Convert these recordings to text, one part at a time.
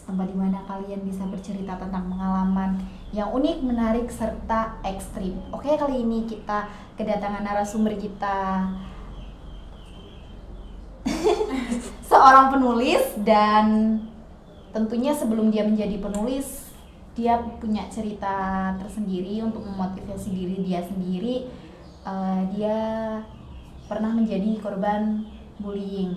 tempat di mana kalian bisa bercerita tentang pengalaman yang unik, menarik, serta ekstrim. Oke, kali ini kita kedatangan narasumber kita. Seorang penulis dan tentunya sebelum dia menjadi penulis dia punya cerita tersendiri untuk memotivasi diri dia sendiri. Uh, dia pernah menjadi korban bullying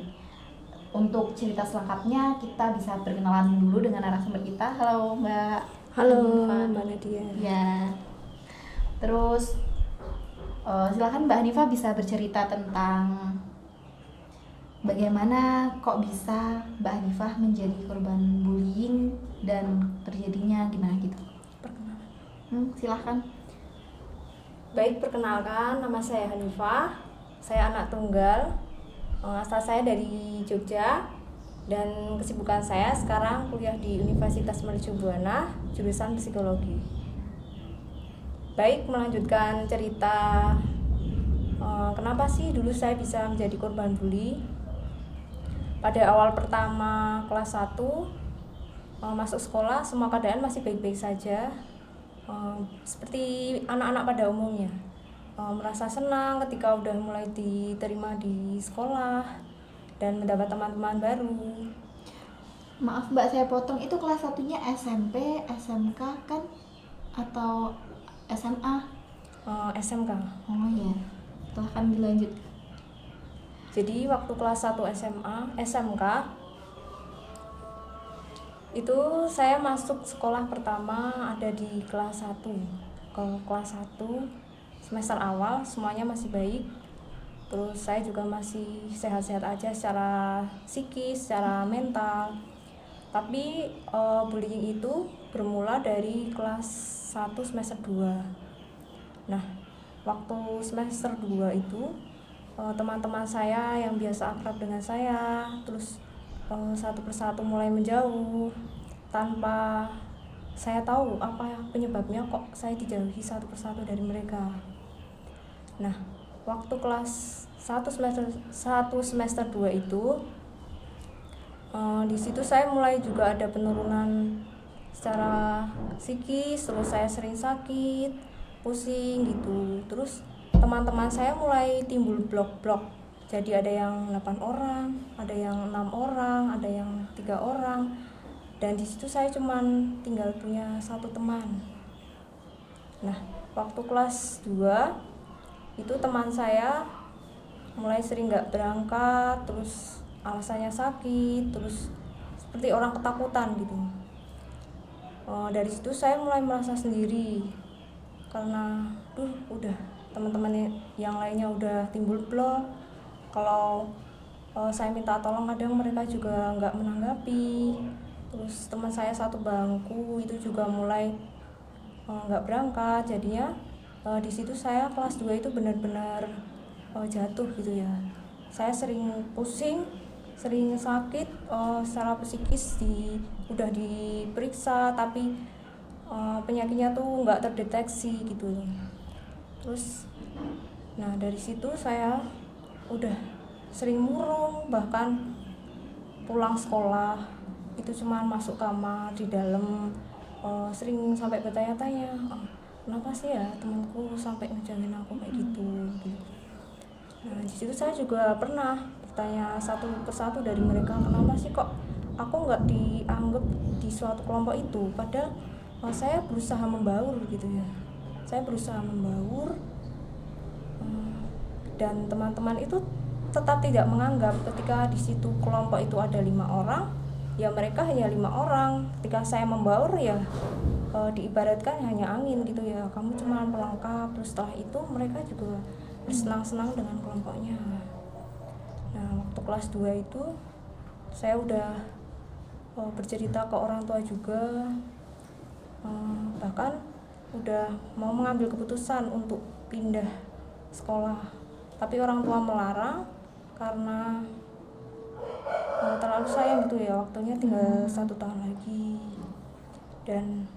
untuk cerita selengkapnya kita bisa perkenalan dulu dengan narasumber kita halo mbak halo mbak Nadia ya terus uh, silakan mbak Hanifah bisa bercerita tentang bagaimana kok bisa Mbak Hanifah menjadi korban bullying dan terjadinya gimana gitu? Perkenalan. Hmm, silahkan. Baik, perkenalkan nama saya Hanifah. Saya anak tunggal. Eh, asal saya dari Jogja dan kesibukan saya sekarang kuliah di Universitas Mercu Buana jurusan psikologi. Baik, melanjutkan cerita eh, kenapa sih dulu saya bisa menjadi korban bully? Pada awal pertama kelas 1 uh, eh, masuk sekolah semua keadaan masih baik-baik saja. Seperti anak-anak pada umumnya uh, merasa senang ketika udah mulai diterima di sekolah dan mendapat teman-teman baru. Maaf mbak saya potong. Itu kelas satunya SMP SMK kan? Atau SMA uh, SMK oh ya silahkan dilanjut. Jadi waktu kelas 1 SMA SMK itu saya masuk sekolah pertama ada di kelas 1 kalau kelas 1 semester awal semuanya masih baik. Terus saya juga masih sehat-sehat aja secara psikis secara mental. Tapi e, bullying itu bermula dari kelas 1 semester 2 nah waktu semester 2 itu Eh, teman-teman uh, saya yang biasa akrab dengan saya terus uh, satu persatu mulai menjauh tanpa saya tahu apa penyebabnya kok saya dijauhi satu persatu dari mereka nah waktu kelas satu semester satu semester dua itu uh, di situ saya mulai juga ada penurunan secara psikis terus saya sering sakit pusing gitu. Terus teman-teman saya mulai timbul blok-blok. Jadi ada yang 8 orang ada yang enam orang ada yang tiga orang. Dan di situ saya cuman tinggal punya satu teman. Nah waktu kelas 2 itu teman saya mulai sering nggak berangkat terus alasannya sakit terus seperti orang ketakutan gitu. Oh, dari situ saya mulai merasa sendiri. Karena duh udah teman-teman yang lainnya udah timbul blog kalau uh, saya minta tolong kadang mereka juga nggak menanggapi. Terus teman saya satu bangku itu juga mulai eh, nggak uh, berangkat. Jadinya uh, di situ saya kelas 2 itu benar-benar uh, jatuh gitu ya. Saya sering pusing sering sakit uh, secara psikis di udah diperiksa tapi uh, penyakitnya tuh nggak terdeteksi gitu. Terus nah dari situ saya udah sering murung bahkan pulang sekolah itu cuma masuk kamar di dalam uh, sering sampai bertanya-tanya kenapa sih ya temanku sampai ngejangin aku kayak gitu gitu. Nah di situ saya juga pernah bertanya satu persatu dari mereka kenapa sih kok aku nggak dianggap di suatu kelompok itu? Padahal oh, saya berusaha membaur gitu ya. Saya berusaha membaur hmm, dan teman-teman itu tetap tidak menganggap ketika di situ kelompok itu ada lima orang ya mereka hanya lima orang. Ketika saya membaur ya e, diibaratkan hanya angin gitu ya. Kamu cuma pelengkap terus setelah itu mereka juga bersenang-senang dengan kelompoknya. Nah waktu kelas 2 itu saya udah e, bercerita ke orang tua juga. E, bahkan udah mau mengambil keputusan untuk pindah sekolah. Tapi orang tua melarang karena uh, terlalu sayang gitu ya. Waktunya tinggal hmm. satu tahun lagi. Dan uh,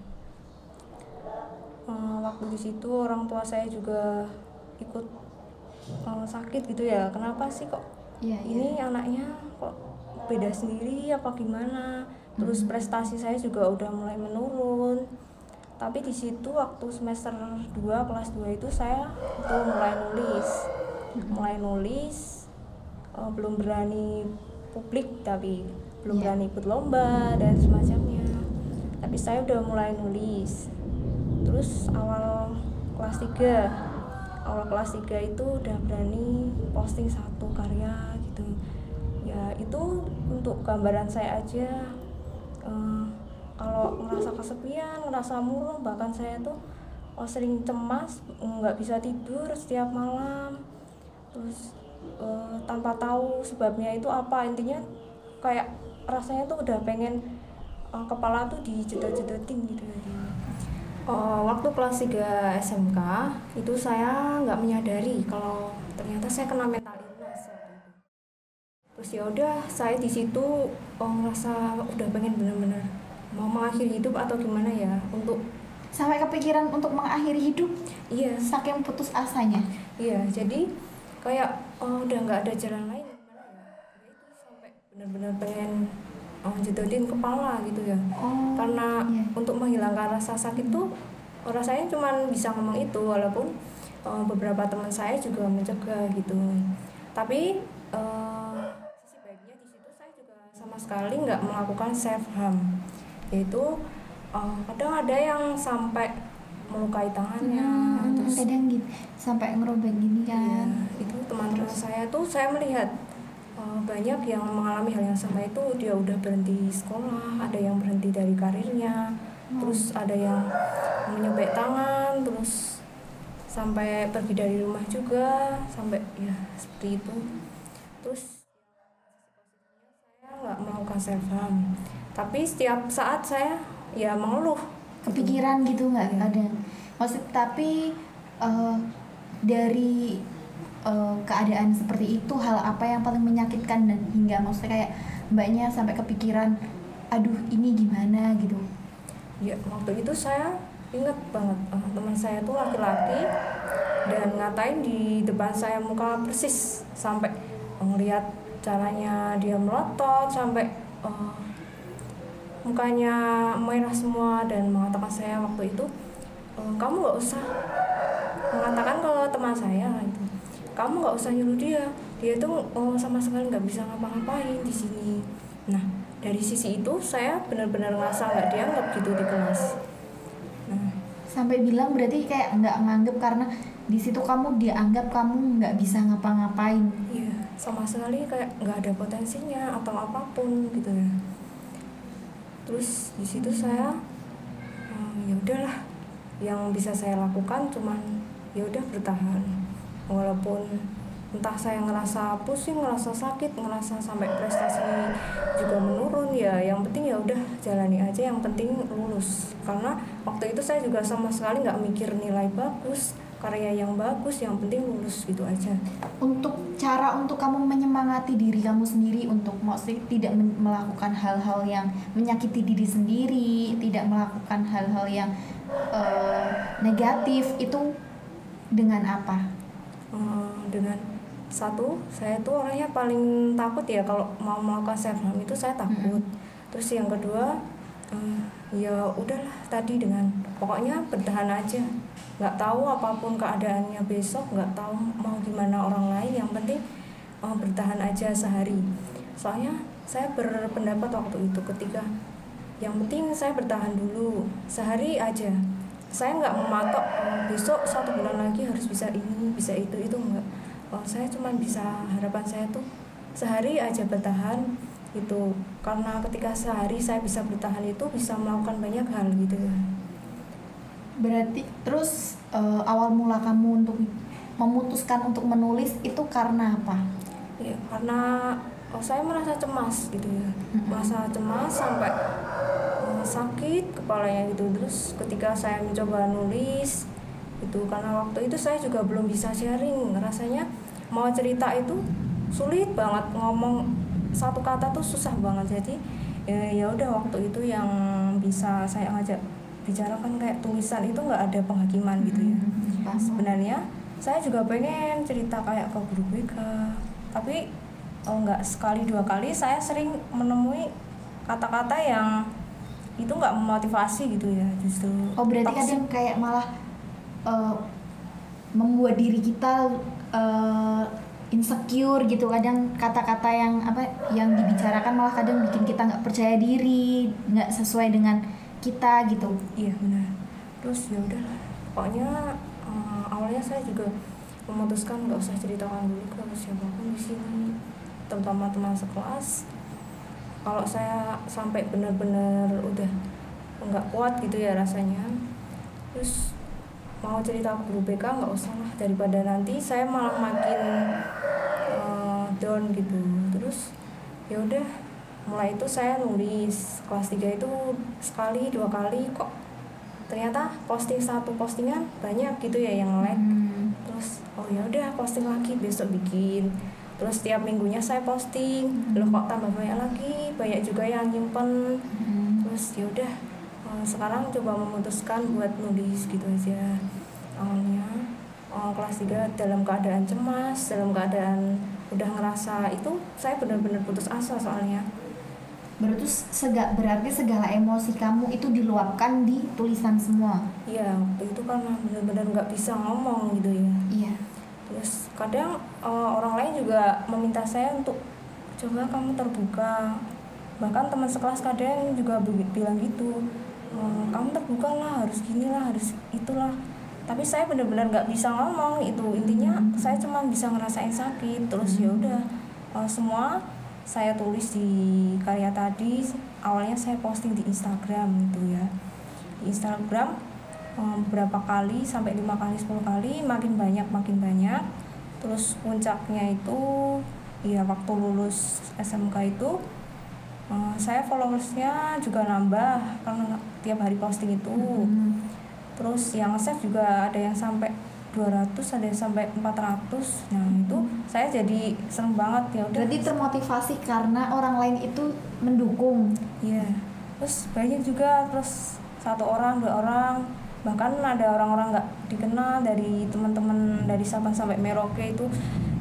waktu di situ orang tua saya juga ikut uh, sakit gitu ya. Kenapa sih kok yeah, yeah. ini anaknya kok beda sendiri apa gimana? Terus prestasi saya juga udah mulai menurun. Tapi di situ waktu semester 2 kelas 2 itu saya itu mulai nulis. Mulai nulis uh, belum berani publik tapi belum Iya. berani ikut lomba dan semacamnya. Tapi saya udah mulai nulis. Terus awal kelas 3 awal kelas 3 itu udah berani posting satu karya gitu. Ya itu untuk gambaran saya aja. Eh, kalau ngerasa kesepian ngerasa murung bahkan saya tuh oh, sering cemas nggak bisa tidur setiap malam. Terus eh, tanpa tahu sebabnya itu apa intinya kayak rasanya tuh udah pengen eh, kepala tuh dijedot-jedotin gitu Oh, waktu kelas 3 SMK itu saya nggak menyadari kalau ternyata saya kena mental illness waktu itu. Terus ya udah saya di situ oh, ngerasa udah pengen bener-bener mau mengakhiri hidup atau gimana ya untuk Sampai kepikiran untuk mengakhiri hidup iya saking putus asanya. iya jadi kayak oh, udah nggak ada jalan lain gimana ya Ya itu sampai bener-bener pengen oh, jedotin kepala gitu ya Oh. karena iya. untuk menghilangkan rasa sakit tuh rasanya cuma bisa ngomong itu walaupun uh, beberapa teman saya juga mencegah gitu tapi uh, sisi baiknya di situ saya juga sama sekali nggak melakukan self harm yaitu uh, kadang ada yang sampai melukai tangannya Hmm, terus kadang gitu sampai ngerobek gini kan. itu teman-teman saya tuh saya melihat banyak yang mengalami hal yang sama itu dia udah berhenti sekolah, ada yang berhenti dari karirnya, terus ada yang menyobek tangan, terus sampai pergi dari rumah juga, sampai ya seperti itu. Terus saya nggak melakukan self harm, tapi setiap saat saya ya mengeluh. Kepikiran gitu nggak Iya. ada. Maksud tapi eh, dari eh, keadaan seperti itu hal apa yang paling menyakitkan dan hingga maksudnya kayak mbaknya sampai kepikiran aduh ini gimana gitu. Ya, waktu itu saya ingat banget eh, teman saya tuh laki-laki dan ngatain di depan saya muka persis sampai ngelihat caranya dia melotot sampai eh, mukanya merah semua dan mengatakan saya waktu itu "Eh, kamu nggak usah mengatakan ke teman saya itu kamu nggak usah nyuruh dia. Dia tuh oh, sama sekali nggak bisa ngapa-ngapain di sini. Nah dari sisi itu saya benar-benar ngerasa nggak dianggap gitu di kelas. Nah. Sampai bilang berarti kayak nggak nganggep karena di situ kamu dianggap kamu nggak bisa ngapa-ngapain. iya sama sekali kayak nggak ada potensinya atau apa pun gitu ya. Terus di situ saya "Oh, ya udahlah. Yang bisa saya lakukan cuman ya udah bertahan walaupun entah saya ngerasa pusing ngerasa sakit ngerasa sampai prestasi juga menurun ya yang penting ya udah jalani aja. Yang penting lulus. Karena waktu itu saya juga sama sekali nggak mikir nilai bagus karya yang bagus yang penting lulus gitu aja. Untuk cara untuk kamu menyemangati diri kamu sendiri untuk maksudnya tidak melakukan hal-hal yang menyakiti diri sendiri, tidak melakukan hal-hal yang eh, negatif itu dengan apa? Eh, dengan satu saya tuh orangnya paling takut ya kalau mau melakukan self harm itu saya takut. Terus yang kedua eh, ya udahlah tadi dengan pokoknya bertahan aja. Nggak tahu apa pun keadaannya besok nggak tahu mau gimana orang lain yang penting eh, bertahan aja sehari. Soalnya saya berpendapat waktu itu ketika yang penting saya bertahan dulu sehari aja. Saya nggak mematok "Oh, besok satu bulan lagi harus bisa ini bisa itu itu enggak oh, saya cuma bisa harapan saya tuh sehari aja bertahan itu karena ketika sehari saya bisa bertahan itu bisa melakukan banyak hal gitu. Berarti terus eh, awal mula kamu untuk memutuskan untuk menulis itu karena apa? ya karena oh, saya merasa cemas gitu ya. Merasa cemas sampai eh, sakit kepalanya gitu. Terus ketika saya mencoba nulis itu karena waktu itu saya juga belum bisa sharing. Rasanya mau cerita itu sulit banget. Ngomong satu kata tuh susah banget. Jadi ya ya udah waktu itu yang bisa saya ngajak bicarakan kayak tulisan itu nggak ada penghakiman gitu ya. Paham. sebenarnya saya juga pengen cerita kayak ke guru BK tapi oh nggak sekali dua kali saya sering menemui kata-kata yang itu nggak memotivasi gitu ya justru Oh berarti toxic. kadang kayak malah eh, membuat diri kita eh, insecure gitu. Kadang kata-kata yang apa yang dibicarakan malah kadang bikin kita nggak percaya diri nggak sesuai dengan kita gitu. Iya benar. Terus ya udahlah pokoknya eh, awalnya saya juga memutuskan nggak usah ceritakan dulu ke siapa pun di sini terutama teman sekelas. Kalau saya sampai benar-benar udah nggak kuat gitu ya rasanya. Terus mau cerita guru BK nggak usah lah. Daripada nanti saya malah makin eh, down gitu. Terus ya udah. Mulai itu saya nulis. Kelas 3 itu sekali dua kali kok. Ternyata posting satu postingan banyak gitu ya yang like. Hmm. terus oh ya udah posting lagi besok bikin. Terus tiap minggunya saya posting. Loh kok tambah banyak lagi? Banyak juga yang nyimpen. Hmm. terus ya udah eh, sekarang coba memutuskan buat nulis gitu aja awalnya eh, kelas 3 dalam keadaan cemas dalam keadaan udah ngerasa itu saya benar-benar putus asa soalnya Berarti sega, berarti segala emosi kamu itu diluapkan di tulisan semua. Iya, waktu itu kan benar-benar nggak bisa ngomong gitu ya. Iya. Terus kadang eh, orang lain juga meminta saya untuk coba kamu terbuka. Bahkan teman sekelas kadang juga bi- bilang gitu, "Eh, kamu terbuka lah, harus gini lah, harus itulah. Tapi saya benar-benar nggak bisa ngomong itu. Intinya saya cuma bisa ngerasain sakit. Terus ya udah eh, semua saya tulis di karya tadi. Awalnya saya posting di Instagram gitu ya. Di Instagram um, berapa kali sampai lima kali 10 kali makin banyak makin banyak terus puncaknya itu ya waktu lulus SMK itu uh, saya followersnya juga nambah karena tiap hari posting itu Hmm. terus yang save juga ada yang sampai 200 ada yang sampai 400 nah itu saya jadi seneng banget ya udah Berarti termotivasi karena orang lain itu mendukung. Iya. Terus banyak juga terus satu orang, dua orang, bahkan ada orang-orang nggak dikenal dari teman-teman dari Sabang sampai Merauke itu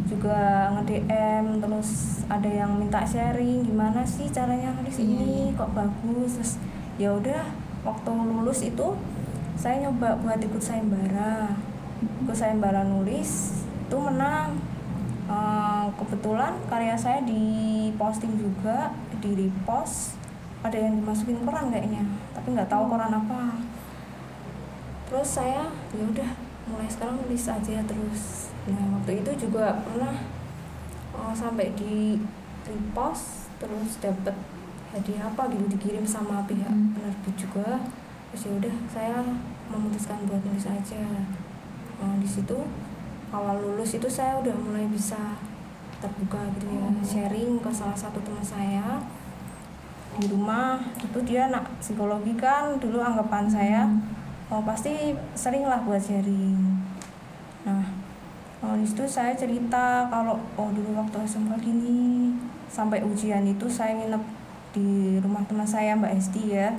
juga nge-DM terus ada yang minta sharing gimana sih caranya nulis Iya, ini iya. kok bagus? Terus ya udah waktu lulus itu saya nyoba buat ikut sayembara. Ikut sayembara nulis itu menang. Eh, kebetulan karya saya di posting juga di repost. Ada yang dimasukin koran kayaknya tapi nggak tahu koran apa. Terus saya ya udah mulai sekarang nulis aja terus nah waktu itu juga pernah eh, sampai di repost terus dapat hadiah apa gitu dikirim sama pihak Hmm. penerbit juga. Terus ya udah saya memutuskan buat nulis aja. Eh, di situ awal lulus itu saya udah mulai bisa terbuka gitu ya Oh. sharing ke salah satu teman saya di rumah. Itu dia anak psikologi kan dulu anggapan saya oh pasti sering lah buat sharing. nah di situ saya cerita kalau oh dulu waktu SMK gini sampai ujian itu saya nginep di rumah teman saya Mbak Esti ya.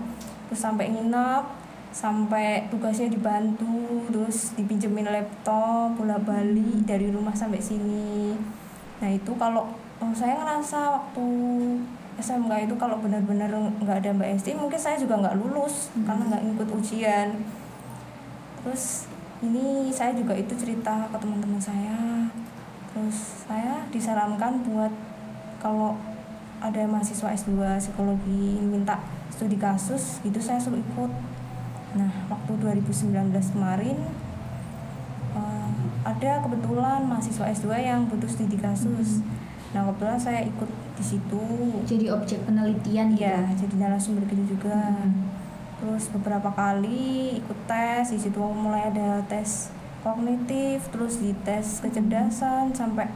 Terus sampai nginep sampai tugasnya dibantu terus dipinjemin laptop bola balik dari rumah sampai sini. Nah itu kalau oh, saya ngerasa waktu SMK itu kalau benar-benar nggak ada Mbak Esti mungkin saya juga nggak lulus karena nggak ngikut ujian. Terus ini saya juga itu cerita ke teman-teman saya terus saya disarankan buat kalau ada mahasiswa S2 psikologi minta studi kasus itu saya suruh ikut nah waktu 2019 kemarin eh, ada kebetulan mahasiswa S2 yang butuh studi kasus nah kebetulan saya ikut di situ Jadi objek penelitian gitu. Iya, jadi narasumber gitu juga. Hmm. Terus beberapa kali ikut tes, di situ mulai ada tes kognitif, terus di tes kecerdasan sampai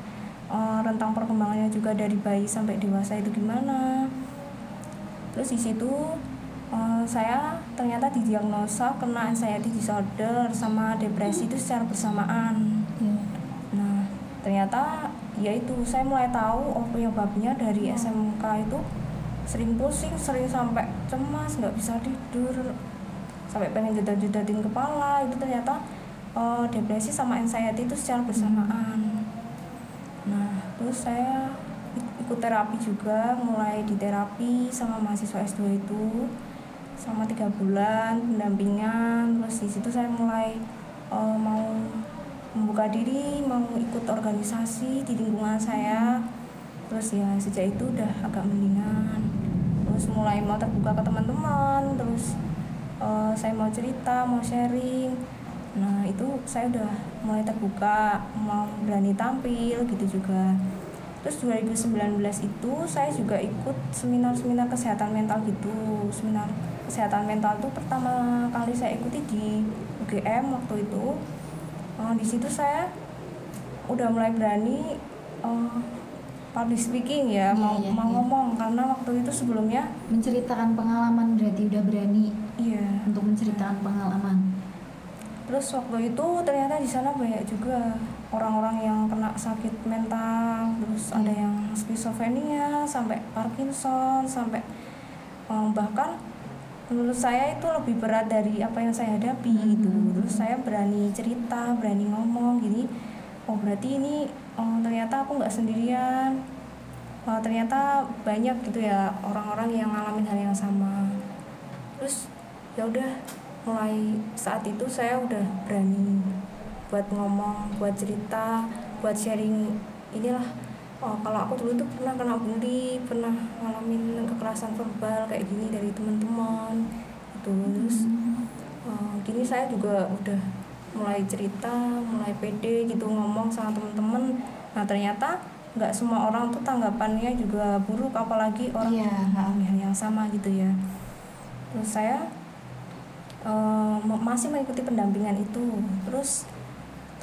eh, rentang perkembangannya juga dari bayi sampai dewasa itu gimana. Terus di situ eh, saya ternyata didiagnosa kena anxiety disorder sama depresi itu secara bersamaan. Iya. Nah, ternyata ya itu saya mulai tahu oh penyebabnya dari SMK itu sering pusing, sering sampai cemas, nggak bisa tidur, sampai pengen jedat-jedatin kepala. Itu ternyata eh, depresi sama anxiety itu secara bersamaan. Nah, terus saya ikut terapi juga mulai di terapi sama mahasiswa S2 itu selama tiga bulan pendampingan. Terus di situ saya mulai uh, mau membuka diri mau ikut organisasi di lingkungan saya. Terus ya sejak itu udah agak mendingan terus mulai mau terbuka ke teman-teman terus uh, saya mau cerita mau sharing. Nah itu saya udah mulai terbuka mau berani tampil gitu juga. Terus 2019 itu saya juga ikut seminar-seminar kesehatan mental gitu. Seminar kesehatan mental itu pertama kali saya ikuti di UGM waktu itu. Uh, di situ saya udah mulai berani uh, public speaking ya yeah, mau yeah, mau yeah. ngomong karena waktu itu sebelumnya menceritakan pengalaman berarti udah berani yeah. untuk menceritakan pengalaman terus waktu itu ternyata di sana banyak juga orang-orang yang kena sakit mental terus yeah. ada iya. yang skizofrenia sampai Parkinson sampai um, bahkan menurut saya itu lebih berat dari apa yang saya hadapi hmm. gitu terus saya berani cerita berani ngomong gini oh berarti ini oh, ternyata aku nggak sendirian. Oh, ternyata banyak gitu ya orang-orang yang ngalamin hal yang sama. Terus ya udah mulai saat itu saya udah berani buat ngomong buat cerita buat sharing inilah. Oh kalau aku dulu tuh pernah kena bully pernah ngalamin kekerasan verbal kayak gini dari teman-teman itu terus uh, gini saya juga udah mulai cerita mulai pede gitu ngomong sama teman-teman nah ternyata nggak semua orang tuh tanggapannya juga buruk apalagi orang yeah. yang, yang sama gitu ya terus saya uh, masih mengikuti pendampingan itu terus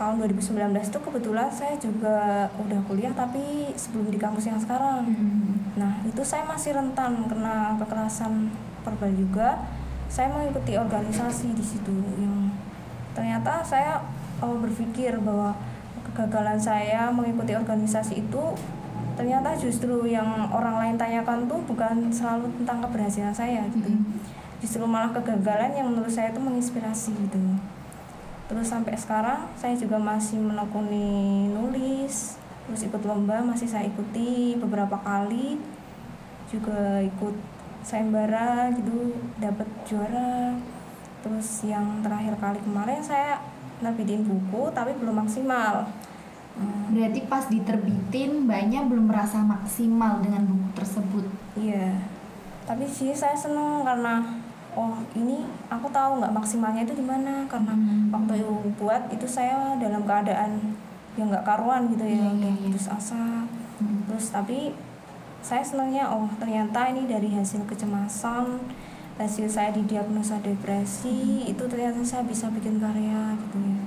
tahun 2019 itu kebetulan saya juga udah kuliah tapi sebelum di kampus yang sekarang. Hmm. Nah, itu saya masih rentan kena kekerasan verbal juga. Saya mengikuti organisasi di situ yang ternyata saya oh, berpikir bahwa kegagalan saya mengikuti organisasi itu ternyata justru yang orang lain tanyakan tuh bukan selalu tentang keberhasilan saya gitu. Hmm. Justru malah kegagalan yang menurut saya itu menginspirasi gitu terus sampai sekarang saya juga masih menekuni nulis terus ikut lomba masih saya ikuti beberapa kali juga ikut sayembara gitu dapat juara terus yang terakhir kali kemarin saya nerbitin buku tapi belum maksimal hmm. berarti pas diterbitin banyak belum merasa maksimal dengan buku tersebut iya tapi sih saya seneng karena oh ini aku tahu nggak maksimalnya itu di mana karena hmm. waktu itu buat itu saya dalam keadaan yang nggak karuan gitu ya yeah, yeah, yeah. putus asa hmm. terus tapi saya senangnya oh ternyata ini dari hasil kecemasan hasil saya didiagnosa depresi hmm. itu ternyata saya bisa bikin karya gitu ya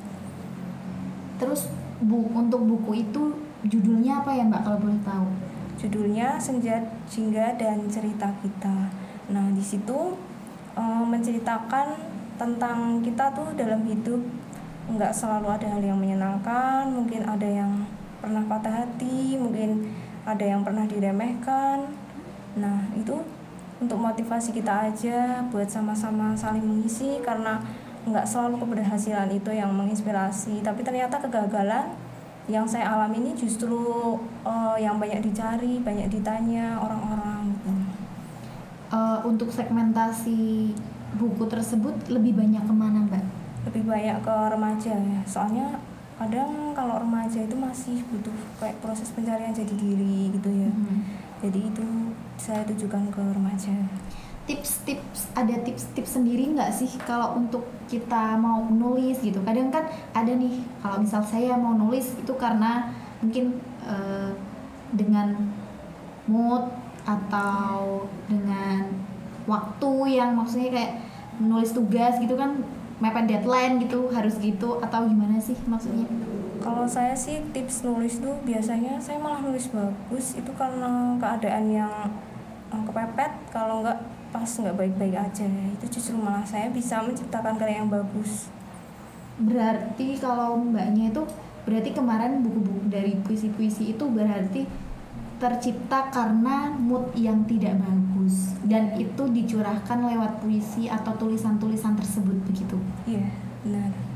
terus bu untuk buku itu judulnya apa ya mbak kalau boleh tahu judulnya senja jingga dan cerita kita nah di situ uh, menceritakan tentang kita tuh dalam hidup nggak selalu ada hal yang menyenangkan mungkin ada yang pernah patah hati mungkin ada yang pernah diremehkan motivasi kita aja buat sama-sama saling mengisi karena nggak selalu keberhasilan itu yang menginspirasi tapi ternyata kegagalan yang saya alami ini justru uh, yang banyak dicari banyak ditanya orang-orang gitu uh, untuk segmentasi buku tersebut lebih banyak ke mana mbak? Lebih banyak ke remaja ya, soalnya kadang kalau remaja itu masih butuh kayak proses pencarian jadi diri gitu ya. Hmm. Jadi itu saya tujukan ke remaja. Tips-tips ada tips-tips sendiri nggak sih kalau untuk kita mau nulis gitu? Kadang kan ada nih kalau misal saya mau nulis itu karena mungkin uh, dengan mood atau dengan waktu yang maksudnya kayak nulis tugas gitu kan mepet deadline gitu harus gitu atau gimana sih maksudnya kalau saya sih tips nulis tuh biasanya saya malah nulis bagus itu karena keadaan yang kepepet kalau nggak pas nggak baik-baik aja itu justru malah saya bisa menciptakan karya yang bagus berarti kalau mbaknya itu berarti kemarin buku-buku dari puisi-puisi itu berarti tercipta karena mood yang tidak bagus dan itu dicurahkan lewat puisi atau tulisan-tulisan tersebut begitu. Iya, benar.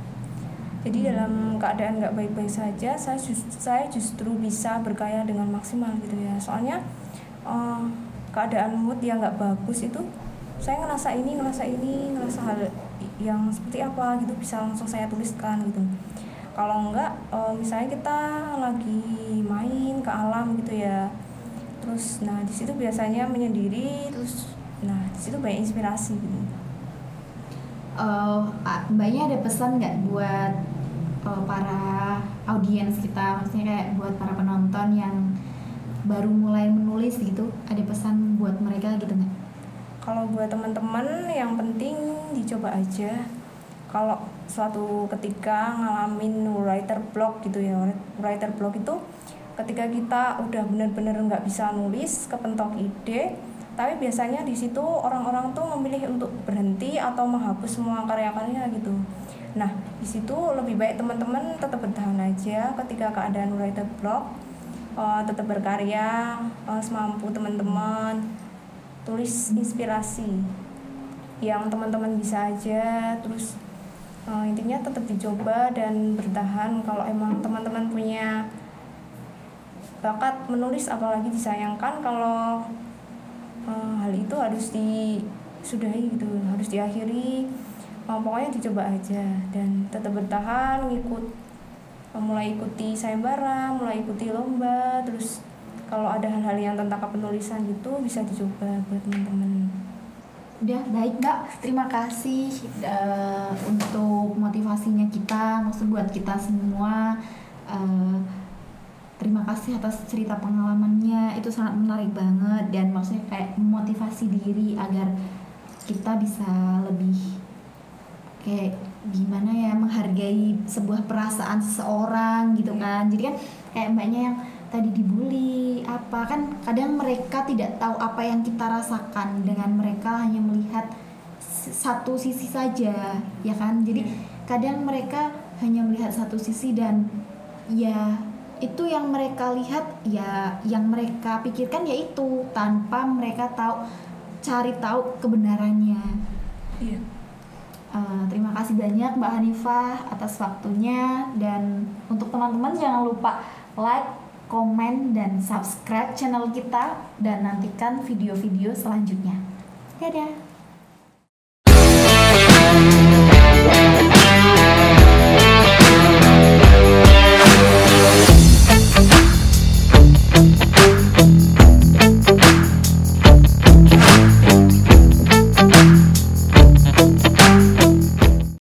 Jadi dalam keadaan nggak baik-baik saja saya just, saya justru bisa berkaya dengan maksimal gitu ya. Soalnya uh, keadaan mood yang nggak bagus itu saya ngerasa ini ngerasa ini ngerasa hal yang seperti apa gitu bisa langsung saya tuliskan gitu. Kalau enggak uh, misalnya kita lagi main ke alam gitu ya terus nah di situ biasanya menyendiri terus nah di situ banyak inspirasi gitu. Uh, mbaknya ada pesan nggak buat uh, para audiens kita maksudnya kayak buat para penonton yang baru mulai menulis gitu ada pesan buat mereka gitu nggak? Kalau buat teman-teman yang penting dicoba aja. Kalau suatu ketika ngalamin writer block gitu ya writer block itu ketika kita udah bener-bener nggak bisa nulis kepentok ide tapi biasanya di situ orang-orang tuh memilih untuk berhenti atau menghapus semua karya-karya gitu nah di situ lebih baik teman-teman tetap bertahan aja ketika keadaan writer block uh, tetap berkarya uh, semampu teman-teman tulis inspirasi yang teman-teman bisa aja terus uh, intinya tetap dicoba dan bertahan kalau emang teman-teman punya bakat menulis apalagi disayangkan kalau uh, hal itu harus disudahi gitu harus diakhiri uh, pokoknya dicoba aja dan tetap bertahan ngikut uh, mulai ikuti sayembara mulai ikuti lomba terus kalau ada hal-hal yang tentang kepenulisan gitu bisa dicoba buat teman-teman. Udah baik mbak, terima kasih uh, untuk motivasinya kita, maksud buat kita semua. Uh, terima kasih atas cerita pengalamannya, itu sangat menarik banget dan maksudnya kayak motivasi diri agar kita bisa lebih kayak gimana ya menghargai sebuah perasaan seseorang gitu kan. Jadi kan kayak mbaknya yang tadi dibully apa kan kadang mereka tidak tahu apa yang kita rasakan dengan mereka hanya melihat satu sisi saja ya kan jadi kadang mereka hanya melihat satu sisi dan ya itu yang mereka lihat ya yang mereka pikirkan yaitu tanpa mereka tahu cari tahu kebenarannya iya. Uh, terima kasih banyak Mbak Hanifah atas waktunya dan untuk teman-teman jangan lupa like komen, dan subscribe channel kita dan nantikan video-video selanjutnya. Dadah!